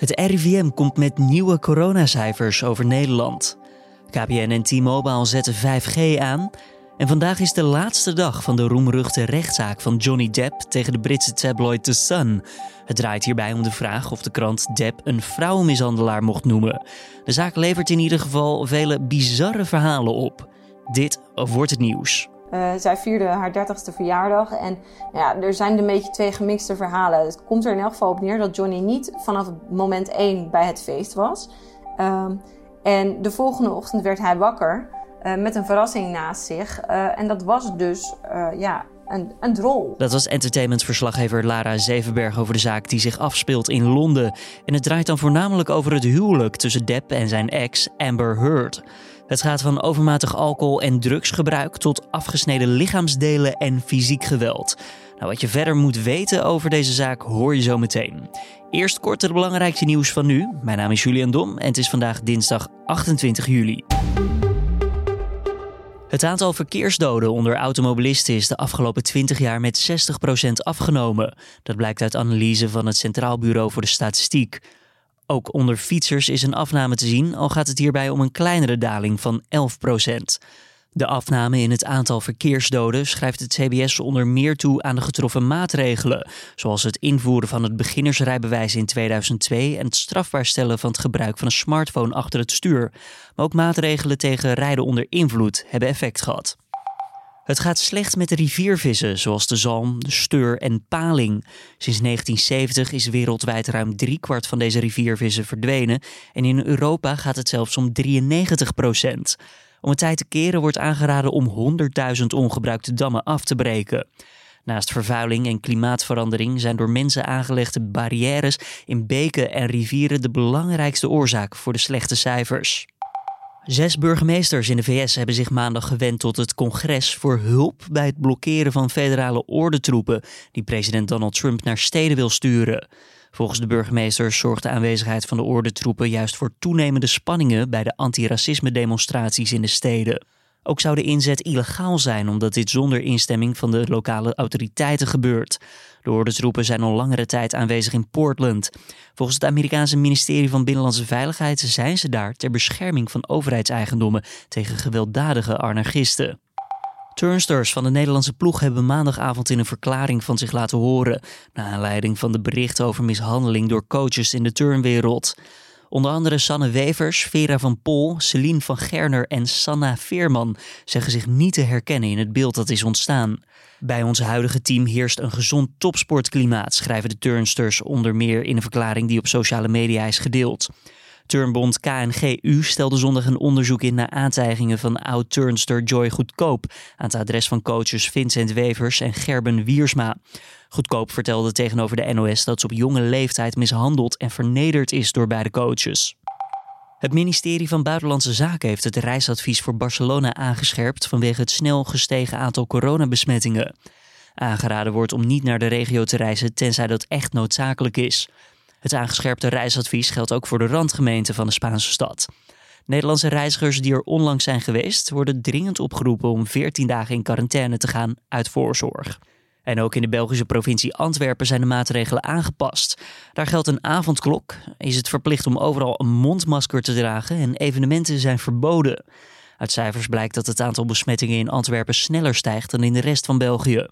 Het RIVM komt met nieuwe coronacijfers over Nederland. KPN en T-Mobile zetten 5G aan. En vandaag is de laatste dag van de roemruchte rechtszaak van Johnny Depp tegen de Britse tabloid The Sun. Het draait hierbij om de vraag of de krant Depp een vrouwenmishandelaar mocht noemen. De zaak levert in ieder geval vele bizarre verhalen op. Dit wordt het nieuws. Uh, zij vierde haar 30ste verjaardag en ja, er zijn een beetje twee gemixte verhalen. Het komt er in elk geval op neer dat Johnny niet vanaf moment 1 bij het feest was. Uh, en de volgende ochtend werd hij wakker uh, met een verrassing naast zich. Uh, en dat was dus ja, een, een drol. Dat was entertainmentverslaggever Lara Zevenberg over de zaak die zich afspeelt in Londen. En het draait dan voornamelijk over het huwelijk tussen Depp en zijn ex Amber Heard. Het gaat van overmatig alcohol en drugsgebruik tot afgesneden lichaamsdelen en fysiek geweld. Nou, wat je verder moet weten over deze zaak hoor je zo meteen. Eerst kort het belangrijkste nieuws van nu. Mijn naam is Julian Dom en het is vandaag dinsdag 28 juli. Het aantal verkeersdoden onder automobilisten is de afgelopen 20 jaar met 60% afgenomen. Dat blijkt uit analyse van het Centraal Bureau voor de Statistiek. Ook onder fietsers is een afname te zien, al gaat het hierbij om een kleinere daling van 11% De afname in het aantal verkeersdoden schrijft het CBS onder meer toe aan de getroffen maatregelen, zoals het invoeren van het beginnersrijbewijs in 2002 en het strafbaar stellen van het gebruik van een smartphone achter het stuur. Maar ook maatregelen tegen rijden onder invloed hebben effect gehad. Het gaat slecht met de riviervissen, zoals de zalm, de steur en paling. Sinds 1970 is wereldwijd ruim driekwart van deze riviervissen verdwenen en in Europa gaat het zelfs om 93 procent. Om het tijd te keren wordt aangeraden om 100.000 ongebruikte dammen af te breken. Naast vervuiling en klimaatverandering zijn door mensen aangelegde barrières in beken en rivieren de belangrijkste oorzaak voor de slechte cijfers. Zes burgemeesters in de VS hebben zich maandag gewend tot het congres voor hulp bij het blokkeren van federale ordentroepen die president Donald Trump naar steden wil sturen. Volgens de burgemeesters zorgt de aanwezigheid van de ordentroepen juist voor toenemende spanningen bij de antiracisme-demonstraties in de steden. Ook zou de inzet illegaal zijn omdat dit zonder instemming van de lokale autoriteiten gebeurt. De ordensroepen zijn al langere tijd aanwezig in Portland. Volgens het Amerikaanse ministerie van Binnenlandse Veiligheid zijn ze daar ter bescherming van overheidseigendommen tegen gewelddadige anarchisten. Turnsters van de Nederlandse ploeg hebben maandagavond in een verklaring van zich laten horen, naar aanleiding van de berichten over mishandeling door coaches in de turnwereld. Onder andere Sanne Wevers, Vera van Pol, Celine van Gerner en Sanna Veerman zeggen zich niet te herkennen in het beeld dat is ontstaan. Bij ons huidige team heerst een gezond topsportklimaat, schrijven de turnsters onder meer in een verklaring die op sociale media is gedeeld. Turnbond KNGU stelde zondag een onderzoek in naar aantijgingen van oud-turnster Joy Goedkoop aan het adres van coaches Vincent Wevers en Gerben Wiersma. Goedkoop vertelde tegenover de NOS dat ze op jonge leeftijd mishandeld en vernederd is door beide coaches. Het ministerie van Buitenlandse Zaken heeft het reisadvies voor Barcelona aangescherpt vanwege het snel gestegen aantal coronabesmettingen. Aangeraden wordt om niet naar de regio te reizen tenzij dat echt noodzakelijk is. Het aangescherpte reisadvies geldt ook voor de randgemeente van de Spaanse stad. Nederlandse reizigers die er onlangs zijn geweest, worden dringend opgeroepen om 14 dagen in quarantaine te gaan uit voorzorg. En ook in de Belgische provincie Antwerpen zijn de maatregelen aangepast. Daar geldt een avondklok, is het verplicht om overal een mondmasker te dragen en evenementen zijn verboden. Uit cijfers blijkt dat het aantal besmettingen in Antwerpen sneller stijgt dan in de rest van België.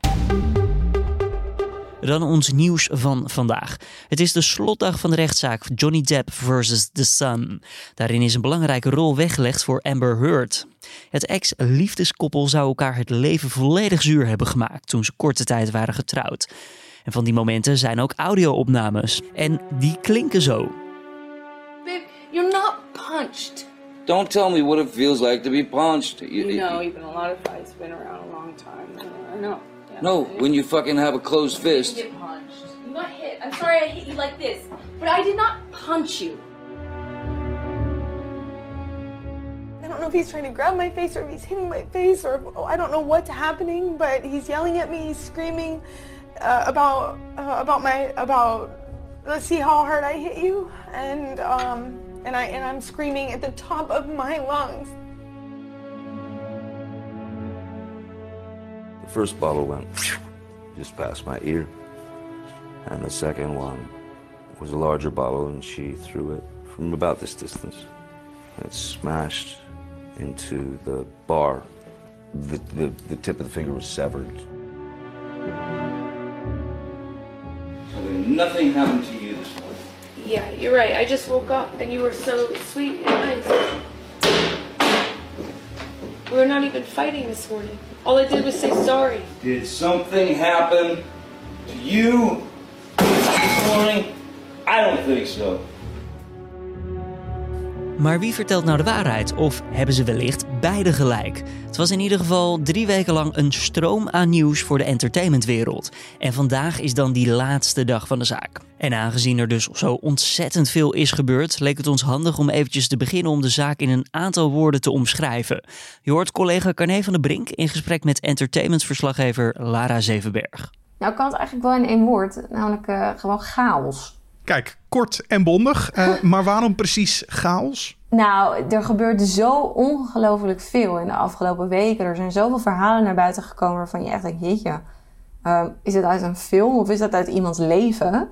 Dan ons nieuws van vandaag. Het is de slotdag van de rechtszaak Johnny Depp versus The Sun. Daarin is een belangrijke rol weggelegd voor Amber Heard. Het ex-liefdeskoppel zou elkaar het leven volledig zuur hebben gemaakt toen ze korte tijd waren getrouwd. En van die momenten zijn ook audio-opnames. En die klinken zo. Babe, you're not punched. Don't tell me what it feels like to be punched. You, You know, even a lot of fights been around a long time. I know. Yeah. No, when you fucking have a closed fist. You fist. get punched. You got hit. I'm sorry I hit you like this, but I did not punch you. I don't know if he's trying to grab my face or if he's hitting my face or I don't know what's happening, but he's yelling at me, he's screaming uh, about uh, about my about let's see how hard I hit you and um, and I and I'm screaming at the top of my lungs. The first bottle went just past my ear, and the second one was a larger bottle, and she threw it from about this distance. And it smashed into the bar. The, the, the tip of the finger was severed. So nothing happened to you this morning? Yeah, you're right. I just woke up and you were so sweet and nice. We were not even fighting this morning. All I did was say sorry. Did something happen to you this morning? I don't think so. Maar wie vertelt nou de waarheid? Of hebben ze wellicht beide gelijk? Het was in ieder geval drie weken lang een stroom aan nieuws voor de entertainmentwereld. En vandaag is dan die laatste dag van de zaak. En aangezien er dus zo ontzettend veel is gebeurd, leek het ons handig om eventjes te beginnen om de zaak in een aantal woorden te omschrijven. Je hoort collega Carne van der Brink in gesprek met entertainmentverslaggever Lara Zevenberg. Nou, ik kan het eigenlijk wel in één woord, namelijk uh, gewoon chaos. Kijk, kort en bondig. Uh, maar waarom precies chaos? Nou, er gebeurt zo ongelooflijk veel in de afgelopen weken. Er zijn zoveel verhalen naar buiten gekomen waarvan je echt denkt, jeetje, uh, is het uit een film of is dat uit iemands leven?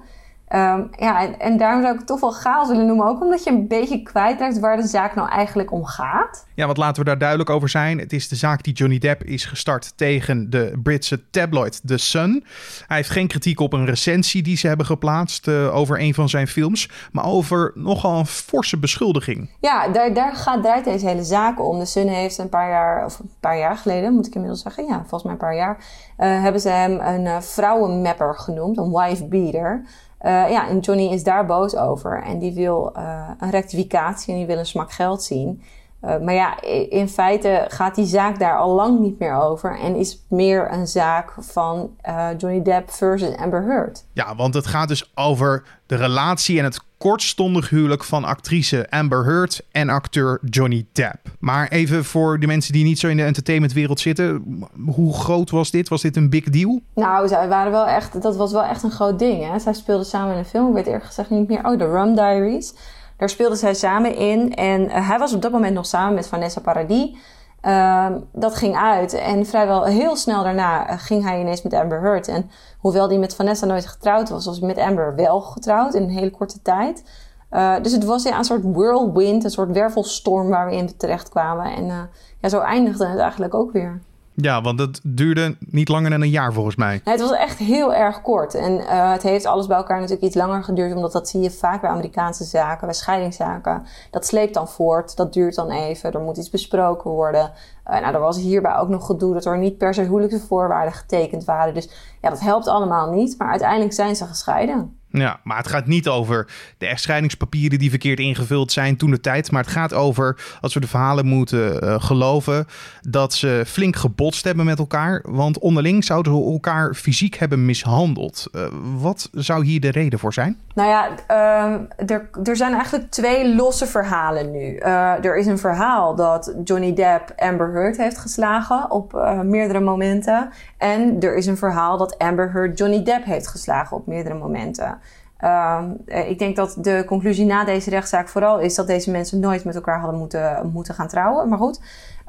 Um, ja, en, en, daarom zou ik het toch wel chaos willen noemen. Ook omdat je een beetje kwijtraakt waar de zaak nou eigenlijk om gaat. Ja, want laten we daar duidelijk over zijn. Het is de zaak die Johnny Depp is gestart tegen de Britse tabloid The Sun. Hij heeft geen kritiek op een recensie die ze hebben geplaatst uh, over een van zijn films. Maar over nogal een forse beschuldiging. Ja, daar, daar gaat, draait deze hele zaak om. De Sun heeft een paar jaar, of een paar jaar geleden moet ik inmiddels zeggen. Ja, volgens mij een paar jaar. Uh, hebben ze hem een uh, vrouwenmapper genoemd, een wife beater. Uh, ja, en Johnny is daar boos over. En die wil uh, een rectificatie en die wil een smak geld zien. Uh, maar ja, in feite gaat die zaak daar al lang niet meer over. En is meer een zaak van Johnny Depp versus Amber Heard. Ja, want het gaat dus over de relatie en het kortstondig huwelijk van actrice Amber Heard en acteur Johnny Depp. Maar even voor de mensen die niet zo in de entertainmentwereld zitten, hoe groot was dit? Was dit een big deal? Nou, zij waren wel echt, dat was wel echt een groot ding. Hè? Zij speelden samen in een film, ik weet eerlijk gezegd niet meer. Oh, The Rum Diaries. Daar speelden zij samen in en uh, hij was op dat moment nog samen met Vanessa Paradis. Uh, dat ging uit en vrijwel heel snel daarna uh, ging hij ineens met Amber Heard. En hoewel hij met Vanessa nooit getrouwd was, was hij met Amber wel getrouwd in een hele korte tijd. Uh, dus het was ja, een soort whirlwind, een soort wervelstorm waar we in terecht kwamen. En ja, zo eindigde het eigenlijk ook weer. Ja, want het duurde niet langer dan een jaar volgens mij. Het was echt heel erg kort. En uh, het heeft alles bij elkaar natuurlijk iets langer geduurd. Omdat dat zie je vaak bij Amerikaanse zaken, bij scheidingszaken. Dat sleept dan voort, dat duurt dan even. Er moet iets besproken worden. Uh, nou, er was hierbij ook nog gedoe dat er niet per se huwelijkse voorwaarden getekend waren. Dus ja, dat helpt allemaal niet. Maar uiteindelijk zijn ze gescheiden. Ja, maar het gaat niet over de echtscheidingspapieren die verkeerd ingevuld zijn toen de tijd. Maar het gaat over, als we de verhalen moeten uh, geloven, dat ze flink gebotst hebben met elkaar. Want onderling zouden ze elkaar fysiek hebben mishandeld. Uh, wat zou hier de reden voor zijn? Nou ja, uh, er, er zijn eigenlijk twee losse verhalen nu. Uh, er is een verhaal dat Johnny Depp Amber Heard heeft geslagen op meerdere momenten. En er is een verhaal dat Amber Heard Johnny Depp heeft geslagen op meerdere momenten. Um, ik denk dat de conclusie na deze rechtszaak vooral is dat deze mensen nooit met elkaar hadden moeten, moeten gaan trouwen. Maar goed,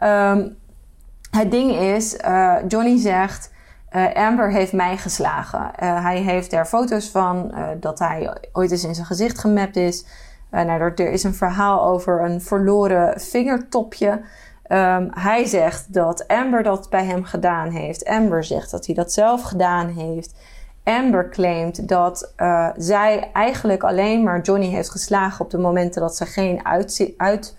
um, het ding is, uh, Johnny zegt, uh, Amber heeft mij geslagen. Hij heeft er foto's van dat hij ooit eens in zijn gezicht gemapt is. nou, er, er, is een verhaal over een verloren vingertopje. Um, hij zegt dat Amber dat bij hem gedaan heeft. Amber zegt dat hij dat zelf gedaan heeft. Amber claimt dat uh, zij eigenlijk alleen maar Johnny heeft geslagen op de momenten dat ze geen uit, uit,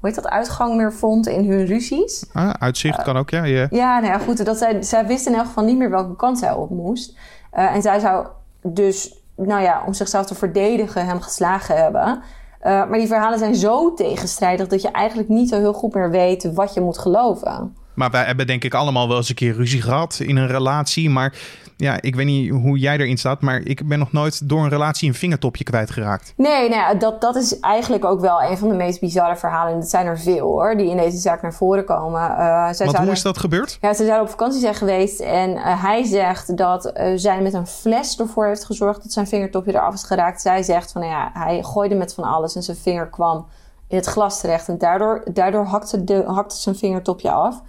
hoe heet dat, uitgang meer vond in hun ruzies. Ah, uitzicht uh, kan ook, ja. Yeah. Ja, nou ja, goed. Dat zij, zij wist in elk geval niet meer welke kant zij op moest. Uh, en zij zou dus, nou ja, om zichzelf te verdedigen, hem geslagen hebben. maar die verhalen zijn zo tegenstrijdig dat je eigenlijk niet zo heel goed meer weet wat je moet geloven. Maar wij hebben denk ik allemaal wel eens een keer ruzie gehad in een relatie. Maar ja, ik weet niet hoe jij erin staat, maar ik ben nog nooit door een relatie een vingertopje kwijtgeraakt. Nee, nou ja, dat, dat is eigenlijk ook wel een van de meest bizarre verhalen. En dat zijn er veel hoor, die in deze zaak naar voren komen. Uh, zij Want zouden, hoe is dat gebeurd? Ja, ze zouden op vakantie zijn geweest en uh, hij zegt dat uh, zij met een fles ervoor heeft gezorgd dat zijn vingertopje eraf is geraakt. Zij zegt van, nou ja, hij gooide met van alles en zijn vinger kwam in het glas terecht. En daardoor, daardoor hakte, de, hakte zijn vingertopje af.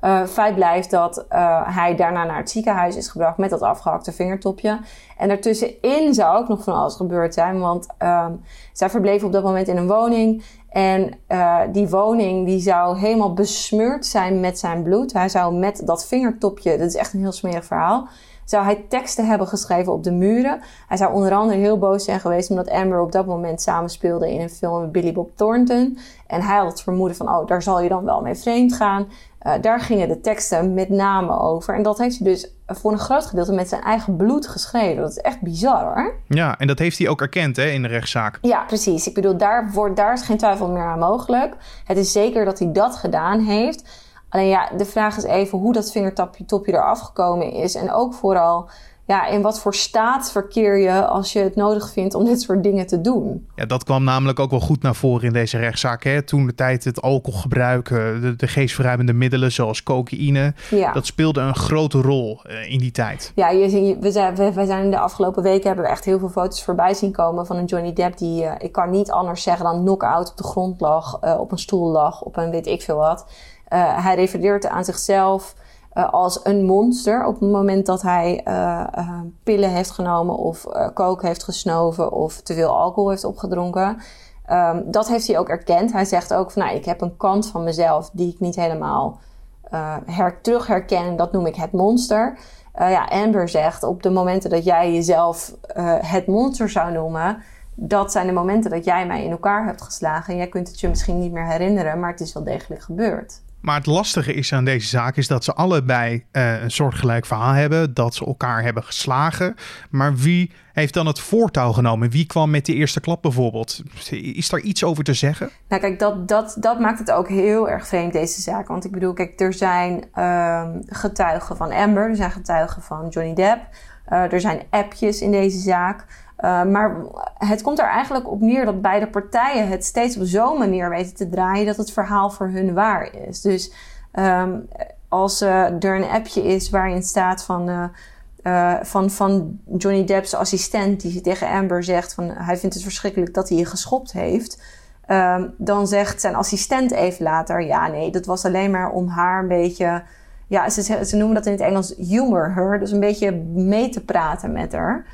Uh, feit blijft dat uh, hij daarna naar het ziekenhuis is gebracht met dat afgehakte vingertopje. En daartussenin zou ook nog van alles gebeurd zijn, want um, zij verbleef op dat moment in een woning. En uh, die woning die zou helemaal besmeurd zijn met zijn bloed. Hij zou met dat vingertopje, dat is echt een heel smerig verhaal, zou hij teksten hebben geschreven op de muren. Hij zou onder andere heel boos zijn geweest omdat Amber op dat moment samenspeelde in een film met Billy Bob Thornton. En hij had het vermoeden van, oh, daar zal je dan wel mee vreemd gaan. Uh, daar gingen de teksten met name over. En dat heeft hij dus voor een groot gedeelte met zijn eigen bloed geschreven. Dat is echt bizar hoor. Ja, en dat heeft hij ook erkend hè, in de rechtszaak. Ja, precies. Ik bedoel, daar, wordt, daar is geen twijfel meer aan mogelijk. Het is zeker dat hij dat gedaan heeft. Alleen ja, de vraag is even hoe dat vingertopje eraf gekomen is. En ook vooral ja, in wat voor staat verkeer je als je het nodig vindt om dit soort dingen te doen. Ja, dat kwam namelijk ook wel goed naar voren in deze rechtszaak. Hè? Toen de tijd het alcoholgebruik, de, de geestverruimende middelen zoals cocaïne, ja. dat speelde een grote rol uh, in die tijd. Ja, je, we, zijn, we, we, zijn in de afgelopen weken hebben we echt heel veel foto's voorbij zien komen van een Johnny Depp die, uh, ik kan niet anders zeggen dan knock-out op de grond lag, uh, op een stoel lag, op een weet ik veel wat. hij refereert aan zichzelf uh, als een monster op het moment dat hij uh, uh, pillen heeft genomen of kook heeft gesnoven of te veel alcohol heeft opgedronken. Um, dat heeft hij ook erkend. Hij zegt ook van nou, ik heb een kant van mezelf die ik niet helemaal her terug herken. Dat noem ik het monster. ja, Amber zegt op de momenten dat jij jezelf het monster zou noemen, dat zijn de momenten dat jij mij in elkaar hebt geslagen. Jij kunt het je misschien niet meer herinneren, maar het is wel degelijk gebeurd. Maar het lastige is aan deze zaak is dat ze allebei uh, een soortgelijk verhaal hebben. Dat ze elkaar hebben geslagen. Maar wie heeft dan het voortouw genomen? Wie kwam met de eerste klap bijvoorbeeld? Is daar iets over te zeggen? Nou kijk, dat, dat, dat maakt het ook heel erg vreemd deze zaak. Want ik bedoel, kijk, er zijn uh, getuigen van Amber. Er zijn getuigen van Johnny Depp. Uh, er zijn appjes in deze zaak. Uh, maar het komt er eigenlijk op neer dat beide partijen het steeds op zo'n manier weten te draaien dat het verhaal voor hun waar is. Dus um, als uh, er een appje is waarin staat van, uh, van, van Johnny Depp's assistent die tegen Amber zegt van hij vindt het verschrikkelijk dat hij je geschopt heeft. Um, dan zegt zijn assistent even later: Ja, nee, dat was alleen maar om haar een beetje. Ja, ze, ze noemen dat in het Engels humor her. Dus een beetje mee te praten met haar.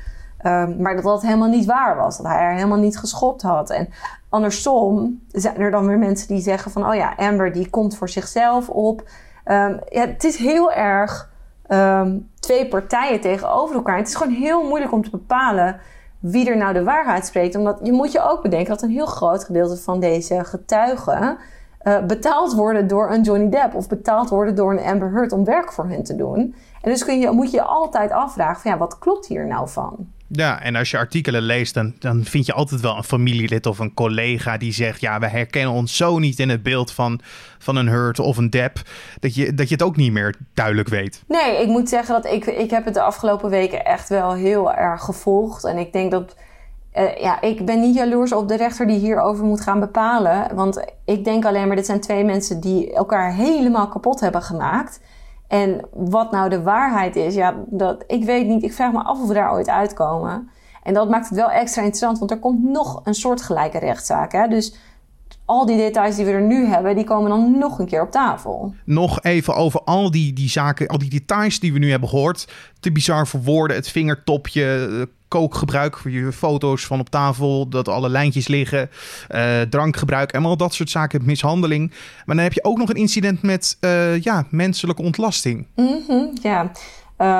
Um, maar dat dat helemaal niet waar was. Dat hij haar helemaal niet geschopt had. En andersom zijn er dan weer mensen die zeggen van... oh ja, Amber die komt voor zichzelf op. Um, ja, het is heel erg um, twee partijen tegenover elkaar. Het is gewoon heel moeilijk om te bepalen wie er nou de waarheid spreekt. Omdat je moet je ook bedenken dat een heel groot gedeelte van deze getuigen... Uh, betaald worden door een Johnny Depp of betaald worden door een Amber Heard om werk voor hen te doen. En dus kun je, moet je je altijd afvragen van ja, wat klopt hier nou van? Ja, en als je artikelen leest, dan, dan vind je altijd wel een familielid of een collega die zegt: Ja, we herkennen ons zo niet in het beeld van, van een Hurt of een Depp. Dat je, dat je het ook niet meer duidelijk weet. Nee, ik moet zeggen dat ik, ik heb het de afgelopen weken echt wel heel erg gevolgd. En ik denk dat. Uh, ja, ik ben niet jaloers op de rechter die hierover moet gaan bepalen. Want ik denk alleen maar, dit zijn twee mensen die elkaar helemaal kapot hebben gemaakt. En wat nou de waarheid is, ja, dat, ik weet niet. Ik vraag me af of we daar ooit uitkomen. En dat maakt het wel extra interessant, want er komt nog een soortgelijke rechtszaak. Hè? Dus al die details die we er nu hebben, die komen dan nog een keer op tafel. Nog even over al die, die zaken, al die details die we nu hebben gehoord. Te bizar voor woorden, het vingertopje, kookgebruik, je foto's van op tafel, dat alle lijntjes liggen, uh, drankgebruik en al dat soort zaken, mishandeling. Maar dan heb je ook nog een incident met uh, ja, menselijke ontlasting. Mm ja.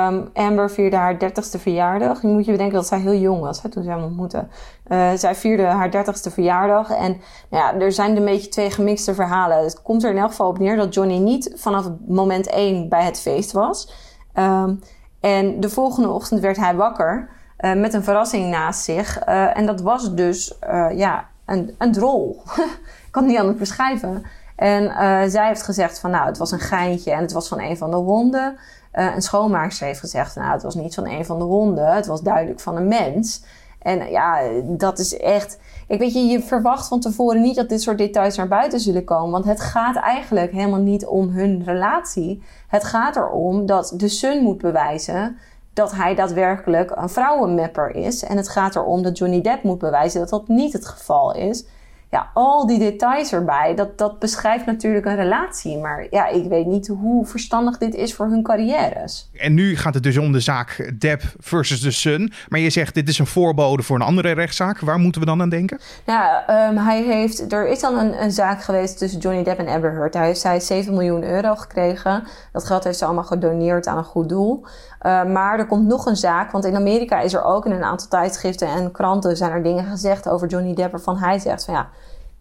Um, Amber vierde haar 30ste verjaardag. Nu moet je bedenken dat zij heel jong was hè, toen ze hem ontmoette. Uh, zij vierde haar 30ste verjaardag. En nou ja, er zijn een beetje twee gemixte verhalen. Het komt er in elk geval op neer dat Johnny niet vanaf moment 1 bij het feest was. Um, en de volgende ochtend werd hij wakker. Uh, met een verrassing naast zich. Uh, en dat was dus uh, ja, een, een drol. Ik kan het niet anders beschrijven. En zij heeft gezegd van nou, het was een geintje en het was van een van de honden. een schoonmaakster heeft gezegd nou, het was niet van een van de honden. Het was duidelijk van een mens. En ja, dat is echt... Ik weet je, je verwacht van tevoren niet dat dit soort details naar buiten zullen komen. Want het gaat eigenlijk helemaal niet om hun relatie. Het gaat erom dat de Sun moet bewijzen dat hij daadwerkelijk een vrouwenmapper is. En het gaat erom dat Johnny Depp moet bewijzen dat dat niet het geval is. Ja, al die details erbij, dat, dat beschrijft natuurlijk een relatie. Maar ja, ik weet niet hoe verstandig dit is voor hun carrières. En nu gaat het dus om de zaak Depp versus de Sun. Maar je zegt dit is een voorbode voor een andere rechtszaak. Waar moeten we dan aan denken? Nou, um, hij heeft, er is dan een, een zaak geweest tussen Johnny Depp en Amber Heard. Hij heeft zij 7 miljoen euro gekregen. Dat geld heeft ze allemaal gedoneerd aan een goed doel. Uh, maar er komt nog een zaak, want in Amerika is er ook in een aantal tijdschriften en kranten zijn er dingen gezegd over Johnny Depp waarvan hij zegt van ja,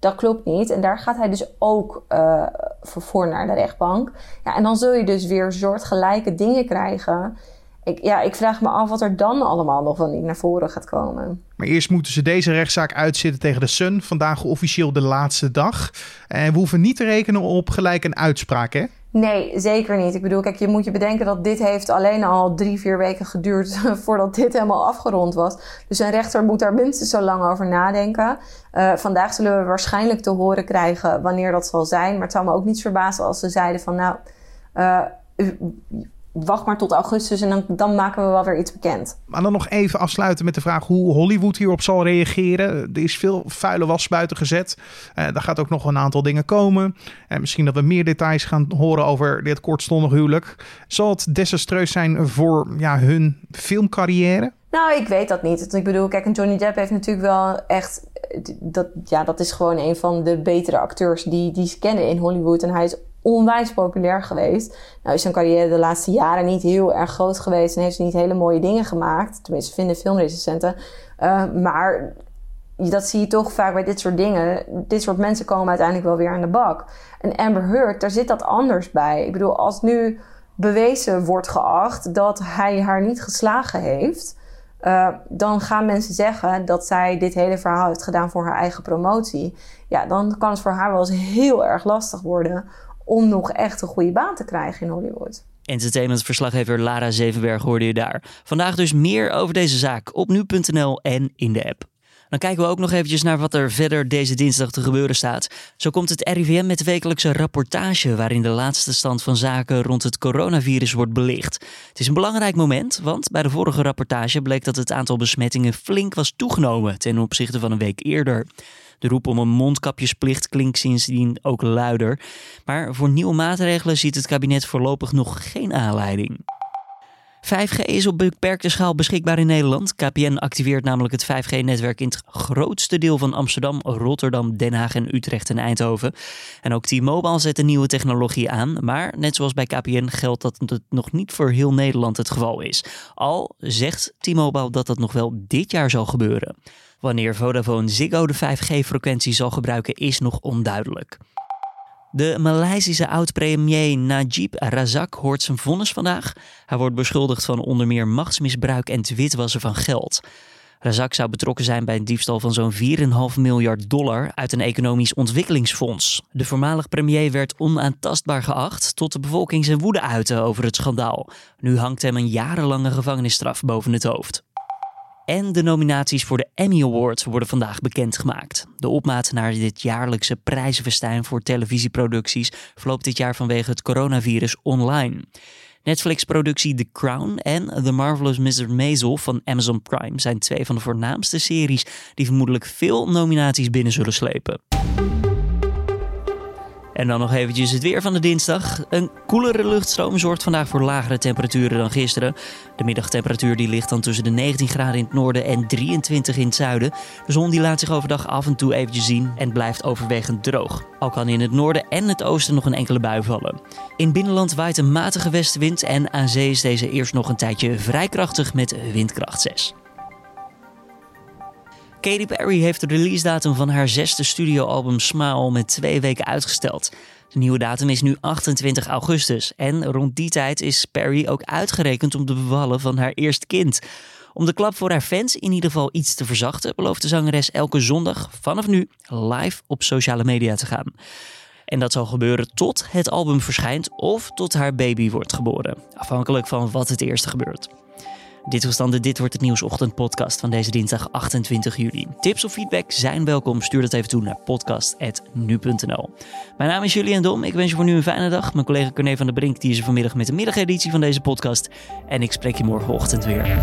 dat klopt niet. En daar gaat hij dus ook uh, voor naar de rechtbank. Ja, en dan zul je dus weer soortgelijke dingen krijgen. Ik, ja, ik vraag me af wat er dan allemaal nog wel niet naar voren gaat komen. Maar eerst moeten ze deze rechtszaak uitzitten tegen de Sun. Vandaag officieel de laatste dag. En we hoeven niet te rekenen op gelijk een uitspraak, hè? Nee, zeker niet. Ik bedoel, kijk, je moet je bedenken dat dit heeft alleen al drie, vier weken geduurd voordat dit helemaal afgerond was. Dus een rechter moet daar minstens zo lang over nadenken. Uh, vandaag zullen we waarschijnlijk te horen krijgen wanneer dat zal zijn. Maar het zou me ook niet verbazen als ze zeiden van nou, uh, wacht maar tot augustus en dan, dan maken we wel weer iets bekend. Maar dan nog even afsluiten met de vraag hoe Hollywood hierop zal reageren. Er is veel vuile was buiten gezet. Uh, daar gaat ook nog een aantal dingen komen. En misschien dat we meer details gaan horen over dit kortstondig huwelijk. Zal het desastreus zijn voor ja, hun filmcarrière? Nou, ik weet dat niet. Ik bedoel, kijk, Johnny Depp heeft natuurlijk wel echt... Dat, ja, dat is gewoon een van de betere acteurs die, die ze kennen in Hollywood. En hij is onwijs populair geweest. Nou is zijn carrière de laatste jaren niet heel erg groot geweest en heeft ze niet hele mooie dingen gemaakt. Tenminste, vinden filmrecensenten. Uh, maar dat zie je toch vaak bij dit soort dingen. Dit soort mensen komen uiteindelijk wel weer aan de bak. En Amber Heard, daar zit dat anders bij. Ik bedoel, als nu bewezen wordt geacht dat hij haar niet geslagen heeft... Uh, dan gaan mensen zeggen dat zij dit hele verhaal heeft gedaan voor haar eigen promotie. Ja, dan kan het voor haar wel eens heel erg lastig worden om nog echt een goede baan te krijgen in Hollywood. Entertainmentverslaggever Lara Zevenberg hoorde je daar. Vandaag dus meer over deze zaak op nu.nl en in de app. Dan kijken we ook nog eventjes naar wat er verder deze dinsdag te gebeuren staat. Zo komt het RIVM met de wekelijkse rapportage waarin de laatste stand van zaken rond het coronavirus wordt belicht. Het is een belangrijk moment, want bij de vorige rapportage bleek dat het aantal besmettingen flink was toegenomen ten opzichte van een week eerder. De roep om een mondkapjesplicht klinkt sindsdien ook luider. Maar voor nieuwe maatregelen ziet het kabinet voorlopig nog geen aanleiding. 5G is op beperkte schaal beschikbaar in Nederland. KPN activeert namelijk het 5G-netwerk in het grootste deel van Amsterdam, Rotterdam, Den Haag en Utrecht en Eindhoven. En ook T-Mobile zet de nieuwe technologie aan. Maar net zoals bij KPN geldt dat het nog niet voor heel Nederland het geval is. Al zegt T-Mobile dat dat nog wel dit jaar zal gebeuren. Wanneer Vodafone Ziggo de 5G-frequentie zal gebruiken is nog onduidelijk. De Maleisische oud-premier Najib Razak hoort zijn vonnis vandaag. Hij wordt beschuldigd van onder meer machtsmisbruik en het witwassen van geld. Razak zou betrokken zijn bij een diefstal van zo'n 4,5 miljard dollar uit een economisch ontwikkelingsfonds. De voormalig premier werd onaantastbaar geacht tot de bevolking zijn woede uitte over het schandaal. Nu hangt hem een jarenlange gevangenisstraf boven het hoofd. En de nominaties voor de Emmy Awards worden vandaag bekendgemaakt. De opmaat naar dit jaarlijkse prijzenfestijn voor televisieproducties verloopt dit jaar vanwege het coronavirus online. Netflix-productie The Crown en The Marvelous Mr. Maisel van Amazon Prime zijn twee van de voornaamste series die vermoedelijk veel nominaties binnen zullen slepen. En dan nog eventjes het weer van de dinsdag. Een koelere luchtstroom zorgt vandaag voor lagere temperaturen dan gisteren. De middagtemperatuur die ligt dan tussen de 19 graden in het noorden en 23 in het zuiden. De zon die laat zich overdag af en toe eventjes zien en blijft overwegend droog. Al kan in het noorden en het oosten nog een enkele bui vallen. In binnenland waait een matige westenwind en aan zee is deze eerst nog een tijdje vrij krachtig met windkracht 6. Katy Perry heeft de release datum van haar zesde studioalbum Smile met twee weken uitgesteld. De nieuwe datum is nu 28 augustus en rond die tijd is Perry ook uitgerekend om te bevallen van haar eerste kind. Om de klap voor haar fans in ieder geval iets te verzachten, belooft de zangeres elke zondag vanaf nu live op sociale media te gaan. En dat zal gebeuren tot het album verschijnt of tot haar baby wordt geboren, afhankelijk van wat het eerste gebeurt. Dit was dan de Dit Wordt Het Nieuwsochtend podcast van deze dinsdag 28 juli. Tips of feedback zijn welkom. Stuur dat even toe naar podcast.nu.nl. Mijn naam is Julian Dom. Ik wens je voor nu een fijne dag. Mijn collega Corné van der Brink die is er vanmiddag met de middageditie van deze podcast. En ik spreek je morgenochtend weer.